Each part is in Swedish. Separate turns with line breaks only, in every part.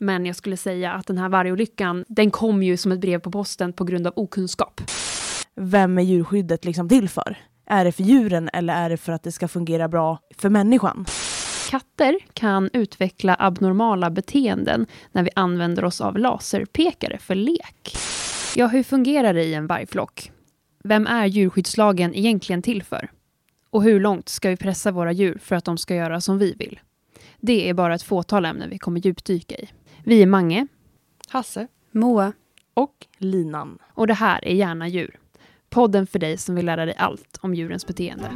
Men jag skulle säga att den här vargolyckan, den kom ju som ett brev på posten på grund av okunskap.
Vem är djurskyddet liksom till för? Är det för djuren eller är det för att det ska fungera bra för människan?
Katter kan utveckla abnormala beteenden när vi använder oss av laserpekare för lek. Ja, hur fungerar det i en vargflock? Vem är djurskyddslagen egentligen till för? Och hur långt ska vi pressa våra djur för att de ska göra som vi vill? Det är bara ett fåtal ämnen vi kommer djupdyka i. Vi är Mange.
Hasse.
Moa.
Och linan.
Och det här är Gärna djur. Podden för dig som vill lära dig allt om djurens beteende.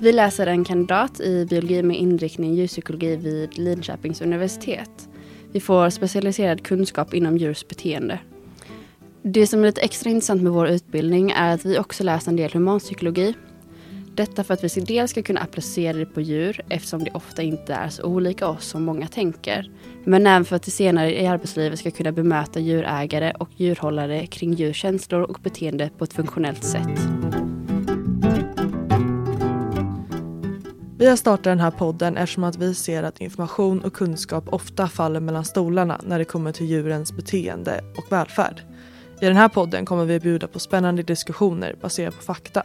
Vi läser en kandidat i biologi med inriktning djurpsykologi vid Linköpings universitet. Vi får specialiserad kunskap inom djurs beteende. Det som är lite extra intressant med vår utbildning är att vi också läser en del humanpsykologi. Detta för att vi dels ska kunna applicera det på djur eftersom det ofta inte är så olika oss som många tänker. Men även för att vi senare i arbetslivet ska kunna bemöta djurägare och djurhållare kring djurs känslor och beteende på ett funktionellt sätt.
Vi har startat den här podden eftersom att vi ser att information och kunskap ofta faller mellan stolarna när det kommer till djurens beteende och välfärd. I den här podden kommer vi bjuda på spännande diskussioner baserat på fakta.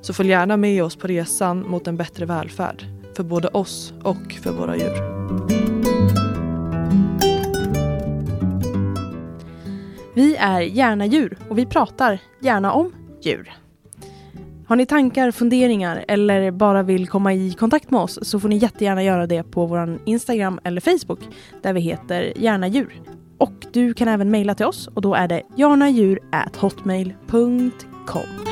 Så följ gärna med oss på resan mot en bättre välfärd. För både oss och för våra djur.
Vi är gärna djur och vi pratar gärna om djur. Har ni tankar, funderingar eller bara vill komma i kontakt med oss så får ni jättegärna göra det på vår Instagram eller Facebook där vi heter Gärna djur. Och du kan även mejla till oss och då är det jarnadjur.hotmail.com.